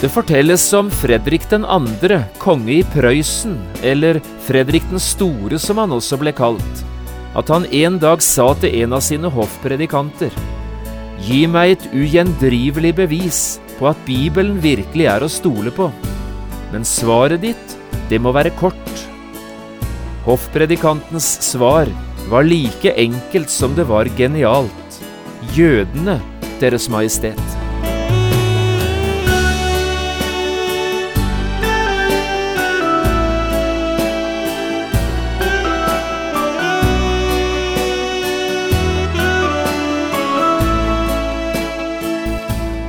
Det fortelles om Fredrik 2., konge i Prøysen, eller Fredrik den store som han også ble kalt, at han en dag sa til en av sine hoffpredikanter Gi meg et ugjendrivelig bevis på at Bibelen virkelig er å stole på, men svaret ditt, det må være kort. Hoffpredikantens svar var like enkelt som det var genialt. Jødene, Deres Majestet.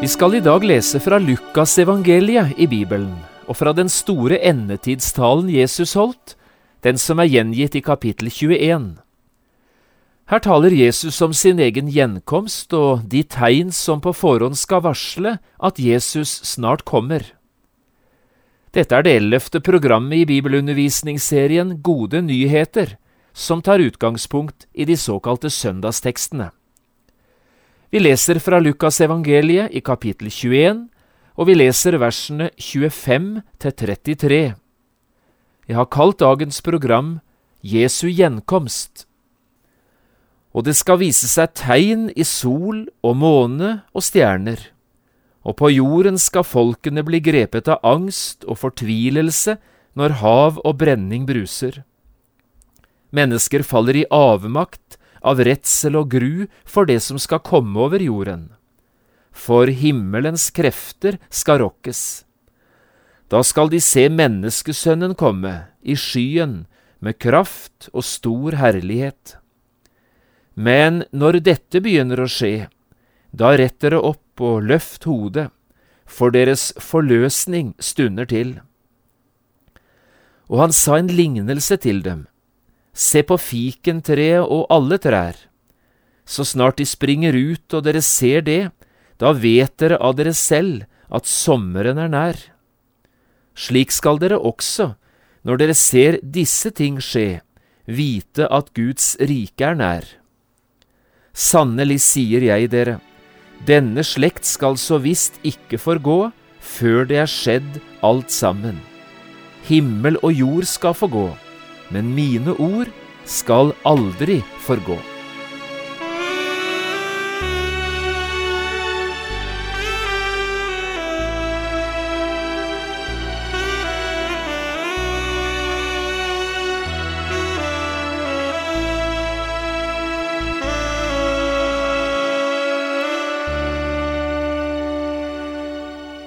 Vi skal i dag lese fra Lukasevangeliet i Bibelen, og fra den store endetidstalen Jesus holdt, den som er gjengitt i kapittel 21. Her taler Jesus om sin egen gjenkomst og de tegn som på forhånd skal varsle at Jesus snart kommer. Dette er det ellevte programmet i bibelundervisningsserien Gode nyheter, som tar utgangspunkt i de såkalte søndagstekstene. Vi leser fra Lukas evangeliet i kapittel 21, og vi leser versene 25 til 33. Jeg har kalt dagens program Jesu gjenkomst. Og det skal vise seg tegn i sol og måne og stjerner, og på jorden skal folkene bli grepet av angst og fortvilelse når hav og brenning bruser. Mennesker faller i avmakt av redsel og gru for det som skal komme over jorden. For himmelens krefter skal rokkes. Da skal de se menneskesønnen komme i skyen med kraft og stor herlighet. Men når dette begynner å skje, da rett dere opp og løft hodet, for deres forløsning stunder til. Og han sa en lignelse til dem. Se på fikentreet og alle trær. Så snart de springer ut og dere ser det, da vet dere av dere selv at sommeren er nær. Slik skal dere også, når dere ser disse ting skje, vite at Guds rike er nær. Sannelig sier jeg dere, denne slekt skal så visst ikke forgå før det er skjedd alt sammen. Himmel og jord skal forgå men mine ord skal aldri forgå.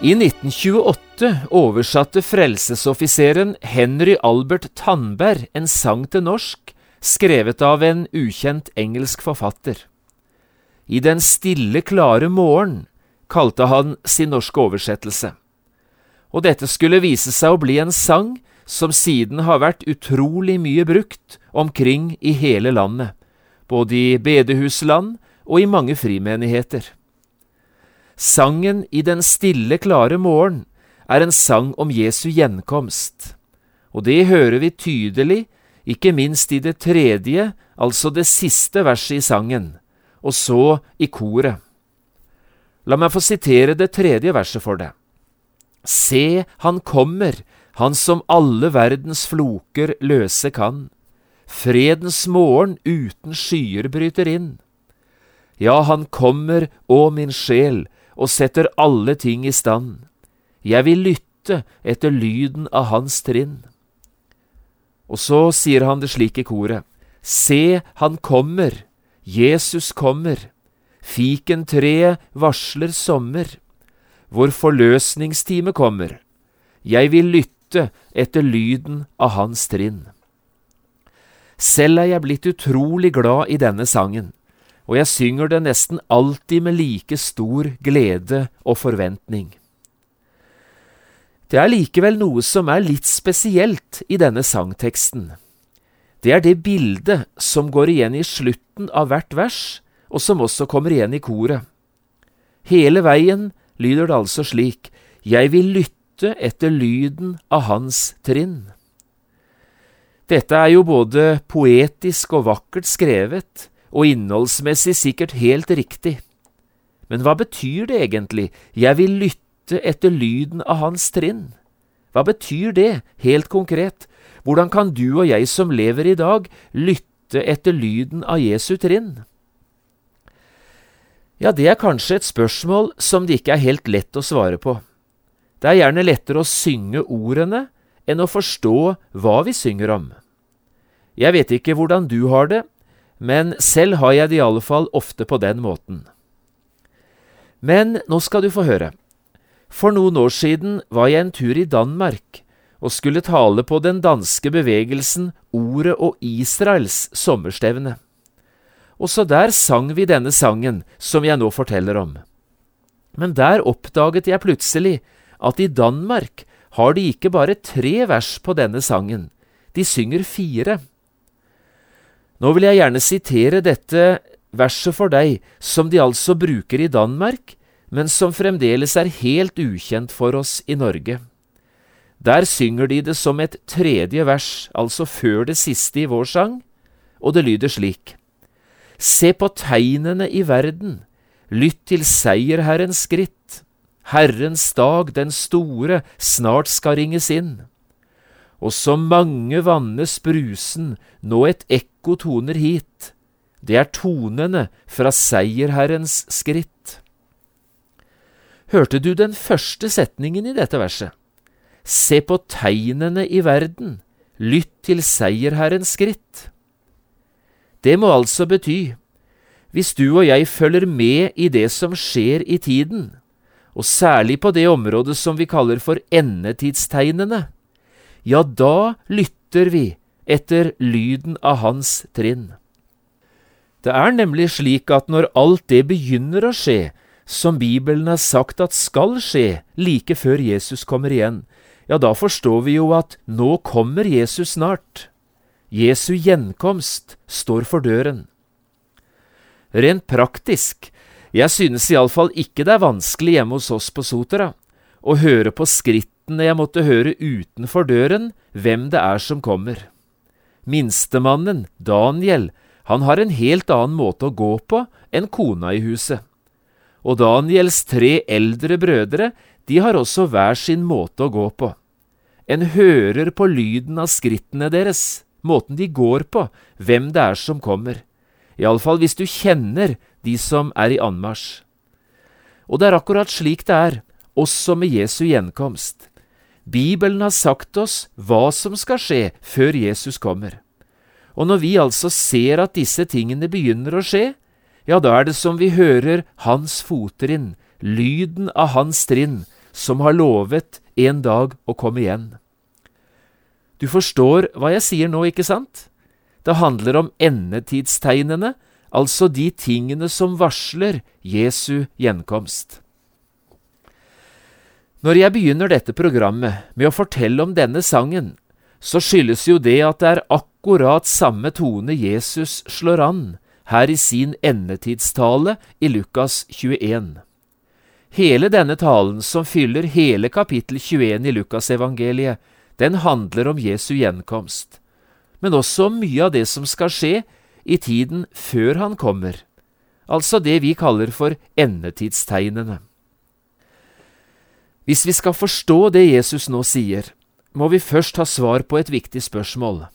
I 1928 oversatte frelsesoffiseren Henry Albert Tandberg en sang til norsk, skrevet av en ukjent engelsk forfatter. I Den stille, klare morgen kalte han sin norske oversettelse. Og dette skulle vise seg å bli en sang som siden har vært utrolig mye brukt omkring i hele landet, både i bedehusland og i mange frimenigheter. Sangen i den stille, klare morgen er en sang om Jesu gjenkomst, og det hører vi tydelig, ikke minst i det tredje, altså det siste verset i sangen, og så i koret. La meg få sitere det tredje verset for deg. Se, han kommer, han som alle verdens floker løse kan. Fredens morgen uten skyer bryter inn. Ja, han kommer, å min sjel, og setter alle ting i stand. Jeg vil lytte etter lyden av hans trinn. Og så sier han det slik i koret. Se, han kommer, Jesus kommer, fikentreet varsler sommer, vår forløsningstime kommer, jeg vil lytte etter lyden av hans trinn. Selv er jeg blitt utrolig glad i denne sangen, og jeg synger det nesten alltid med like stor glede og forventning. Det er likevel noe som er litt spesielt i denne sangteksten. Det er det bildet som går igjen i slutten av hvert vers, og som også kommer igjen i koret. Hele veien lyder det altså slik, Jeg vil lytte etter lyden av hans trinn. Dette er jo både poetisk og vakkert skrevet, og innholdsmessig sikkert helt riktig. Men hva betyr det egentlig, jeg vil lytte etter lyden av hans trinn? Hva betyr det, helt konkret? Hvordan kan du og jeg som lever i dag, lytte etter lyden av Jesu trinn? Ja, det er kanskje et spørsmål som det ikke er helt lett å svare på. Det er gjerne lettere å synge ordene enn å forstå hva vi synger om. Jeg vet ikke hvordan du har det, men selv har jeg det i alle fall ofte på den måten. Men nå skal du få høre. For noen år siden var jeg en tur i Danmark og skulle tale på den danske bevegelsen Ordet og Israels sommerstevne. Også der sang vi denne sangen som jeg nå forteller om. Men der oppdaget jeg plutselig at i Danmark har de ikke bare tre vers på denne sangen, de synger fire. Nå vil jeg gjerne sitere dette verset for deg, som de altså bruker i Danmark, men som fremdeles er helt ukjent for oss i Norge. Der synger de det som et tredje vers, altså før det siste i vår sang, og det lyder slik. Se på tegnene i verden, lytt til seierherrens skritt, Herrens dag, den store, snart skal ringes inn og så mange vannes brusen, nå et ekko toner hit, det er tonene fra seierherrens skritt. Hørte du den første setningen i dette verset? Se på tegnene i verden, lytt til seierherrens skritt. Det må altså bety, hvis du og jeg følger med i det som skjer i tiden, og særlig på det området som vi kaller for endetidstegnene, ja, da lytter vi etter lyden av hans trinn. Det er nemlig slik at når alt det begynner å skje, som Bibelen har sagt at skal skje like før Jesus kommer igjen, ja, da forstår vi jo at nå kommer Jesus snart. Jesu gjenkomst står for døren. Rent praktisk, jeg synes iallfall ikke det er vanskelig hjemme hos oss på Sotra å høre på skritt skrittene jeg måtte høre utenfor døren hvem det er som kommer. Minstemannen, Daniel, han har en helt annen måte å gå på enn kona i huset. Og Daniels tre eldre brødre, de har også hver sin måte å gå på. En hører på lyden av skrittene deres, måten de går på, hvem det er som kommer. Iallfall hvis du kjenner de som er i anmarsj. Og det er akkurat slik det er, også med Jesu gjenkomst. Bibelen har sagt oss hva som skal skje før Jesus kommer. Og når vi altså ser at disse tingene begynner å skje, ja, da er det som vi hører hans fottrinn, lyden av hans trinn, som har lovet en dag å komme igjen. Du forstår hva jeg sier nå, ikke sant? Det handler om endetidstegnene, altså de tingene som varsler Jesu gjenkomst. Når jeg begynner dette programmet med å fortelle om denne sangen, så skyldes jo det at det er akkurat samme tone Jesus slår an her i sin endetidstale i Lukas 21. Hele denne talen, som fyller hele kapittel 21 i Lukasevangeliet, den handler om Jesu gjenkomst, men også om mye av det som skal skje i tiden før han kommer, altså det vi kaller for endetidstegnene. Hvis vi skal forstå det Jesus nå sier, må vi først ha svar på et viktig spørsmål.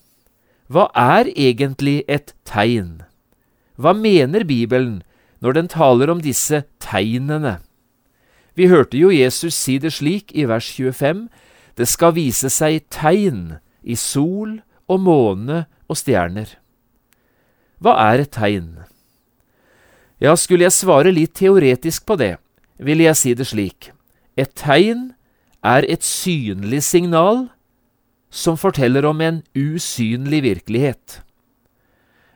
Hva er egentlig et tegn? Hva mener Bibelen når den taler om disse tegnene? Vi hørte jo Jesus si det slik i vers 25, det skal vise seg tegn i sol og måne og stjerner. Hva er et tegn? Ja, skulle jeg svare litt teoretisk på det, ville jeg si det slik. Et tegn er et synlig signal som forteller om en usynlig virkelighet.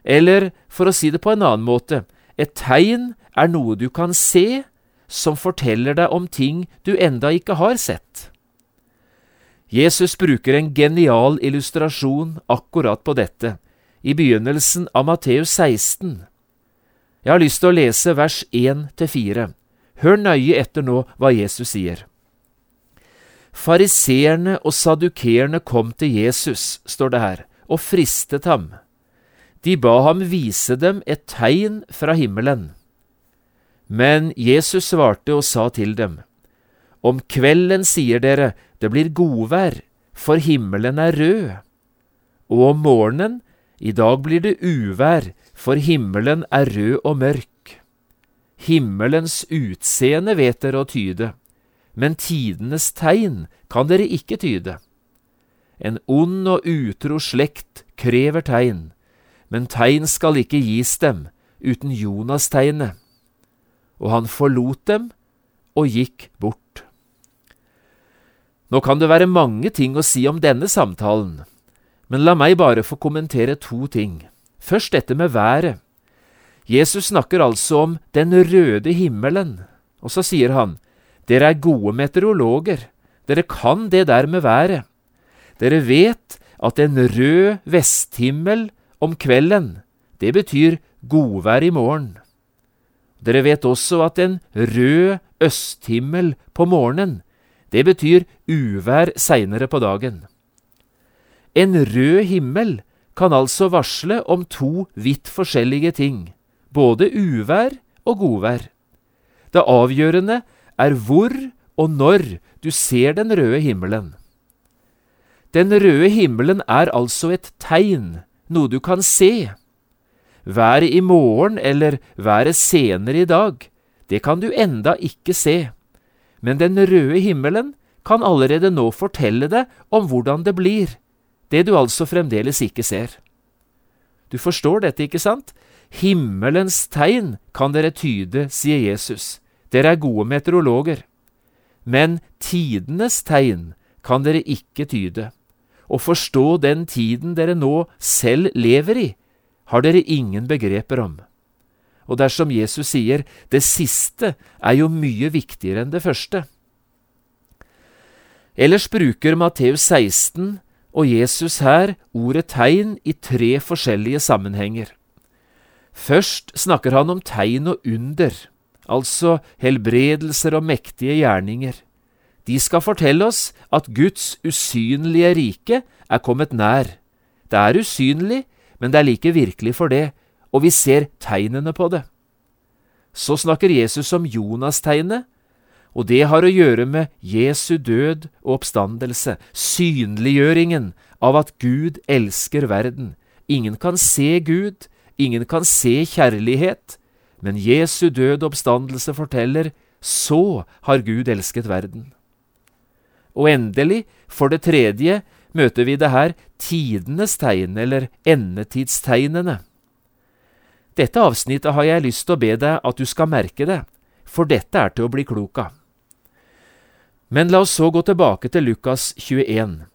Eller for å si det på en annen måte, Et tegn er noe du kan se, som forteller deg om ting du enda ikke har sett. Jesus bruker en genial illustrasjon akkurat på dette, i begynnelsen av Matteus 16. Jeg har lyst til å lese vers 1–4. Hør nøye etter nå hva Jesus sier. Fariseerne og sadukeerne kom til Jesus, står det her, og fristet ham. De ba ham vise dem et tegn fra himmelen. Men Jesus svarte og sa til dem, Om kvelden sier dere, det blir godvær, for himmelen er rød. Og om morgenen, i dag blir det uvær, for himmelen er rød og mørk. Himmelens utseende vet dere å tyde, men tidenes tegn kan dere ikke tyde. En ond og utro slekt krever tegn, men tegn skal ikke gis dem uten Jonas-tegnet. Og han forlot dem og gikk bort. Nå kan det være mange ting å si om denne samtalen, men la meg bare få kommentere to ting. Først dette med været. Jesus snakker altså om den røde himmelen, og så sier han, dere er gode meteorologer, dere kan det der med været. Dere vet at en rød vesthimmel om kvelden, det betyr godvær i morgen. Dere vet også at en rød østhimmel på morgenen, det betyr uvær seinere på dagen. En rød himmel kan altså varsle om to vidt forskjellige ting, både uvær og godvær. Det avgjørende er hvor og når du ser den røde himmelen. Den røde himmelen er altså et tegn, noe du kan se. Været i morgen eller været senere i dag, det kan du enda ikke se, men den røde himmelen kan allerede nå fortelle deg om hvordan det blir, det du altså fremdeles ikke ser. Du forstår dette, ikke sant? Himmelens tegn kan dere tyde, sier Jesus. Dere er gode meteorologer. Men tidenes tegn kan dere ikke tyde. Å forstå den tiden dere nå selv lever i, har dere ingen begreper om. Og dersom Jesus sier det siste er jo mye viktigere enn det første. Ellers bruker Matteus 16 og Jesus her ordet tegn i tre forskjellige sammenhenger. Først snakker han om tegn og under, altså helbredelser og mektige gjerninger. De skal fortelle oss at Guds usynlige rike er kommet nær. Det er usynlig, men det er like virkelig for det, og vi ser tegnene på det. Så snakker Jesus om Jonas-tegnet, og det har å gjøre med Jesu død og oppstandelse, synliggjøringen av at Gud elsker verden. Ingen kan se Gud, ingen kan se kjærlighet, men Jesu død oppstandelse forteller så har Gud elsket verden. Og endelig, for det tredje, møter vi det her tidenes tegn, eller endetidstegnene. Dette avsnittet har jeg lyst til å be deg at du skal merke det, for dette er til å bli klok av. Men la oss så gå tilbake til Lukas 21.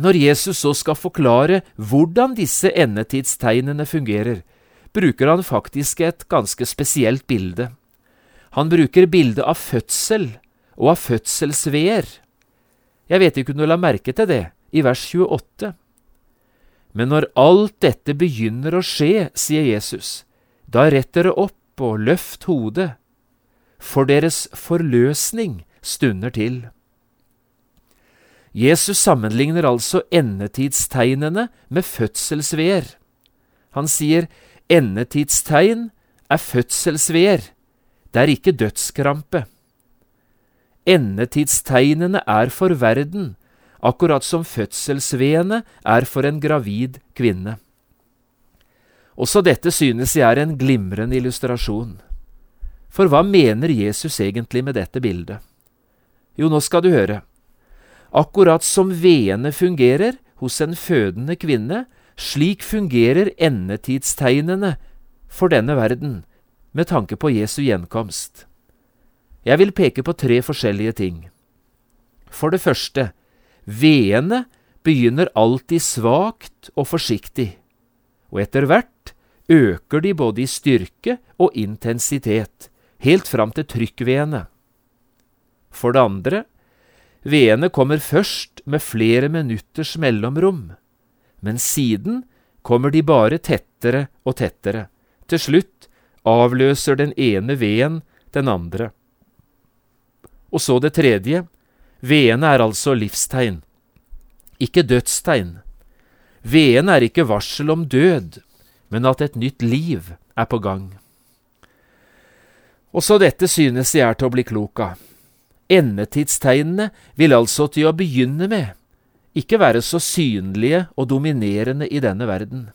Når Jesus så skal forklare hvordan disse endetidstegnene fungerer, bruker han faktisk et ganske spesielt bilde. Han bruker bildet av fødsel og av fødselsveer. Jeg vet ikke om du la merke til det i vers 28. Men når alt dette begynner å skje, sier Jesus, da rett dere opp og løft hodet, for deres forløsning stunder til. Jesus sammenligner altså endetidstegnene med fødselsveer. Han sier endetidstegn er fødselsveer, det er ikke dødskrampe. Endetidstegnene er for verden, akkurat som fødselsveene er for en gravid kvinne. Også dette synes jeg er en glimrende illustrasjon. For hva mener Jesus egentlig med dette bildet? Jo, nå skal du høre. Akkurat som veene fungerer hos en fødende kvinne, slik fungerer endetidstegnene for denne verden med tanke på Jesu gjenkomst. Jeg vil peke på tre forskjellige ting. For det første, veene begynner alltid svakt og forsiktig, og etter hvert øker de både i styrke og intensitet, helt fram til trykkvedene. For det andre, vedene kommer først med flere minutters mellomrom, men siden kommer de bare tettere og tettere. Til slutt avløser den ene veden den andre. Og så det tredje, vedene er altså livstegn, ikke dødstegn. Vedene er ikke varsel om død, men at et nytt liv er på gang. Også dette synes jeg er til å bli klok av. Endetidstegnene vil altså til å begynne med ikke være så synlige og dominerende i denne verden,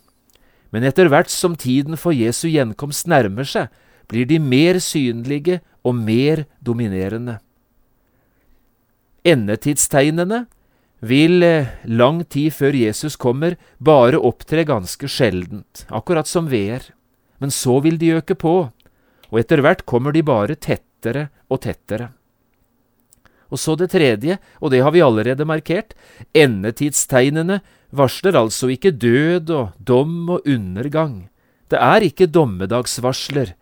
men etter hvert som tiden for Jesu gjenkomst nærmer seg, blir de mer synlige og mer dominerende. Endetidstegnene vil eh, lang tid før Jesus kommer, bare opptre ganske sjeldent, akkurat som veer. Men så vil de øke på, og etter hvert kommer de bare tettere og tettere. Og så det tredje, og det har vi allerede markert, endetidstegnene varsler altså ikke død og dom og undergang. Det er ikke dommedagsvarsler,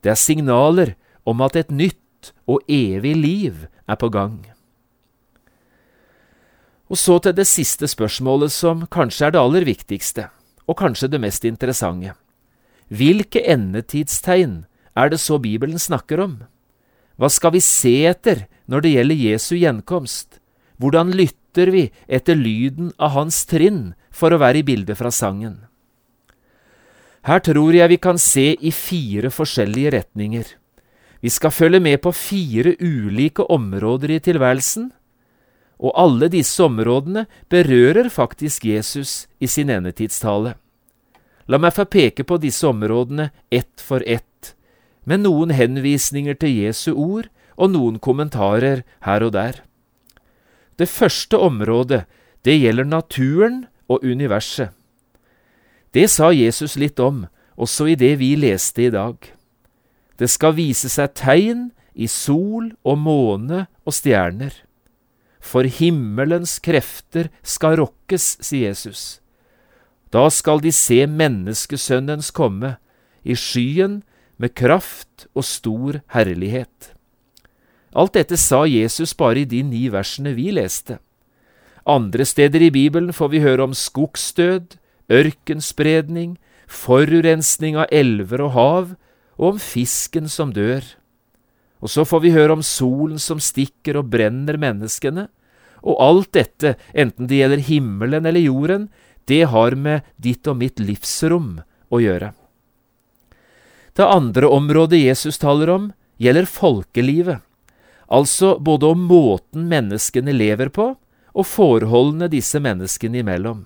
det er signaler om at et nytt og evig liv er på gang. Og så til det siste spørsmålet, som kanskje er det aller viktigste, og kanskje det mest interessante. Hvilke endetidstegn er det så Bibelen snakker om? Hva skal vi se etter når det gjelder Jesu gjenkomst? Hvordan lytter vi etter lyden av hans trinn, for å være i bildet fra sangen? Her tror jeg vi kan se i fire forskjellige retninger. Vi skal følge med på fire ulike områder i tilværelsen, og alle disse områdene berører faktisk Jesus i sin endetidstale. La meg få peke på disse områdene ett for ett, med noen henvisninger til Jesu ord og noen kommentarer her og der. Det første området, det gjelder naturen og universet. Det sa Jesus litt om, også i det vi leste i dag. Det skal vise seg tegn i sol og måne og stjerner for himmelens krefter skal rokkes, sier Jesus. Da skal de se menneskesønnens komme, i skyen med kraft og stor herlighet. Alt dette sa Jesus bare i de ni versene vi leste. Andre steder i Bibelen får vi høre om skogsdød, ørkenspredning, forurensning av elver og hav, og om fisken som dør. Og så får vi høre om solen som stikker og brenner menneskene, og alt dette, enten det gjelder himmelen eller jorden, det har med ditt og mitt livsrom å gjøre. Det andre området Jesus taler om, gjelder folkelivet, altså både om måten menneskene lever på, og forholdene disse menneskene imellom.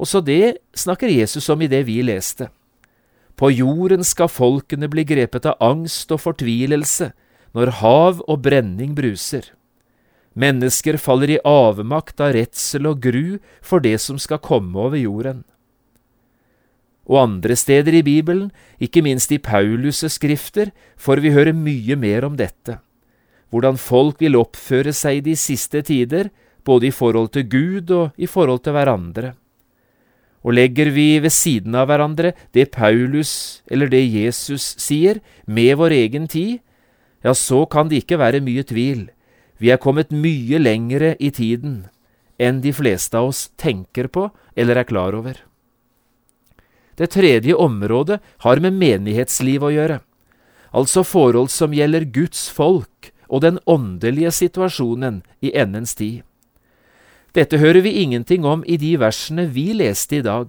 Også det snakker Jesus om i det vi leste. På jorden skal folkene bli grepet av angst og fortvilelse når hav og brenning bruser. Mennesker faller i avmakt av redsel og gru for det som skal komme over jorden. Og andre steder i Bibelen, ikke minst i Paulus' skrifter, får vi høre mye mer om dette, hvordan folk vil oppføre seg de siste tider, både i forhold til Gud og i forhold til hverandre. Og legger vi ved siden av hverandre det Paulus eller det Jesus sier, med vår egen tid, ja, så kan det ikke være mye tvil. Vi er kommet mye lengre i tiden enn de fleste av oss tenker på eller er klar over. Det tredje området har med menighetsliv å gjøre, altså forhold som gjelder Guds folk og den åndelige situasjonen i endens tid. Dette hører vi ingenting om i de versene vi leste i dag,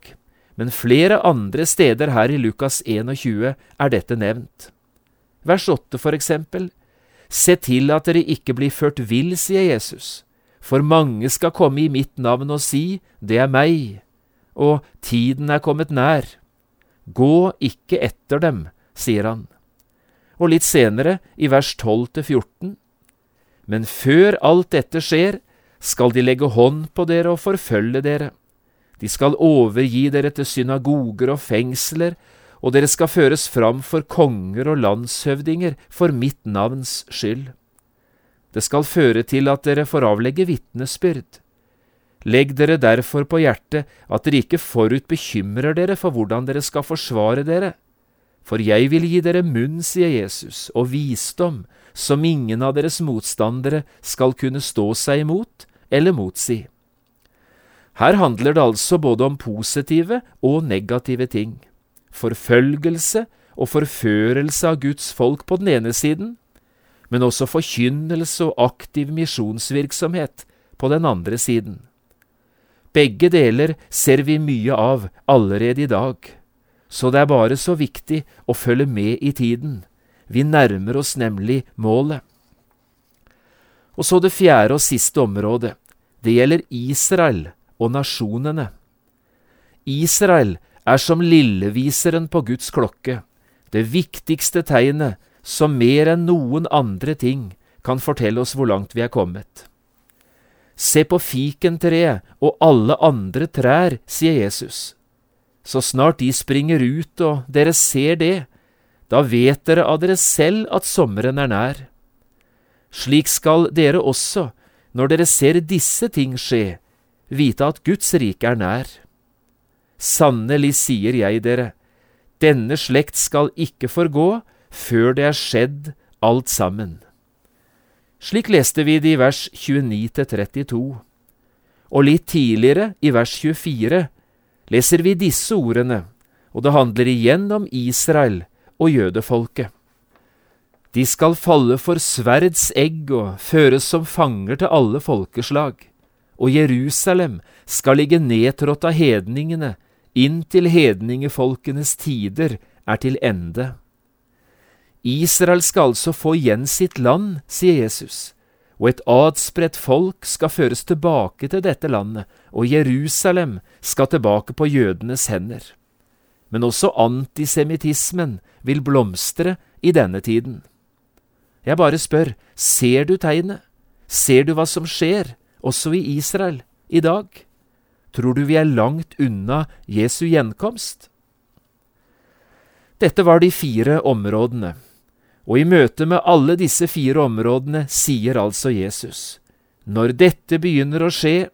men flere andre steder her i Lukas 21 er dette nevnt. Vers 8 for eksempel. Se til at dere ikke blir ført vill, sier Jesus, for mange skal komme i mitt navn og si, det er meg, og tiden er kommet nær. Gå ikke etter dem, sier han. Og litt senere, i vers 12–14, men før alt dette skjer, skal de legge hånd på dere og forfølge dere. De skal overgi dere til synagoger og fengsler, og dere skal føres fram for konger og landshøvdinger for mitt navns skyld. Det skal føre til at dere får avlegge vitnesbyrd. Legg dere derfor på hjertet at dere ikke forut bekymrer dere for hvordan dere skal forsvare dere. For jeg vil gi dere munn, sier Jesus, og visdom, som ingen av deres motstandere skal kunne stå seg imot eller motsi. Her handler det altså både om positive og negative ting. Forfølgelse og forførelse av Guds folk på den ene siden, men også forkynnelse og aktiv misjonsvirksomhet på den andre siden. Begge deler ser vi mye av allerede i dag, så det er bare så viktig å følge med i tiden. Vi nærmer oss nemlig målet. Og så det fjerde og siste området. Det gjelder Israel og nasjonene. Israel er som lilleviseren på Guds klokke, det viktigste tegnet som mer enn noen andre ting kan fortelle oss hvor langt vi er kommet. Se på fikentreet og alle andre trær, sier Jesus. Så snart de springer ut og dere ser det, da vet dere av dere selv at sommeren er nær. Slik skal dere også, når dere ser disse ting skje, vite at Guds rike er nær. Sannelig sier jeg dere, denne slekt skal ikke forgå før det er skjedd alt sammen. Slik leste vi det i vers 29–32. Og litt tidligere, i vers 24, leser vi disse ordene, og det handler igjen om Israel og jødefolket. De skal falle for sverds egg og føres som fanger til alle folkeslag, og Jerusalem skal ligge nedtrådt av hedningene inntil hedningefolkenes tider er til ende. Israel skal altså få igjen sitt land, sier Jesus, og et adspredt folk skal føres tilbake til dette landet, og Jerusalem skal tilbake på jødenes hender. Men også antisemittismen vil blomstre i denne tiden. Jeg bare spør, ser du tegnet? Ser du hva som skjer, også i Israel, i dag? Tror du vi er langt unna Jesu gjenkomst? Dette var de fire områdene og i møte med alle disse fire områdene sier altså Jesus, når dette begynner å skje,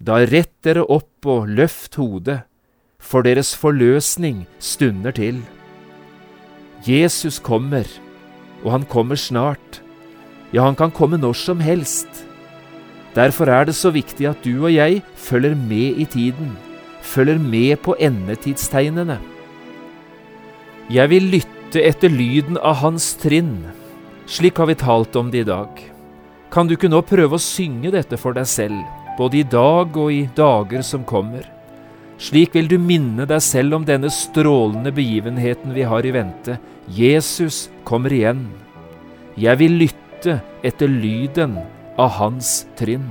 da rett dere opp og løft hodet, for deres forløsning stunder til. Jesus kommer, og han kommer snart. Ja, han kan komme når som helst. Derfor er det så viktig at du og jeg følger med i tiden, følger med på endetidstegnene. Jeg vil lytte lytte etter lyden av hans trinn. Slik har vi talt om det i dag. Kan du ikke nå prøve å synge dette for deg selv, både i dag og i dager som kommer? Slik vil du minne deg selv om denne strålende begivenheten vi har i vente. Jesus kommer igjen. Jeg vil lytte etter lyden av hans trinn.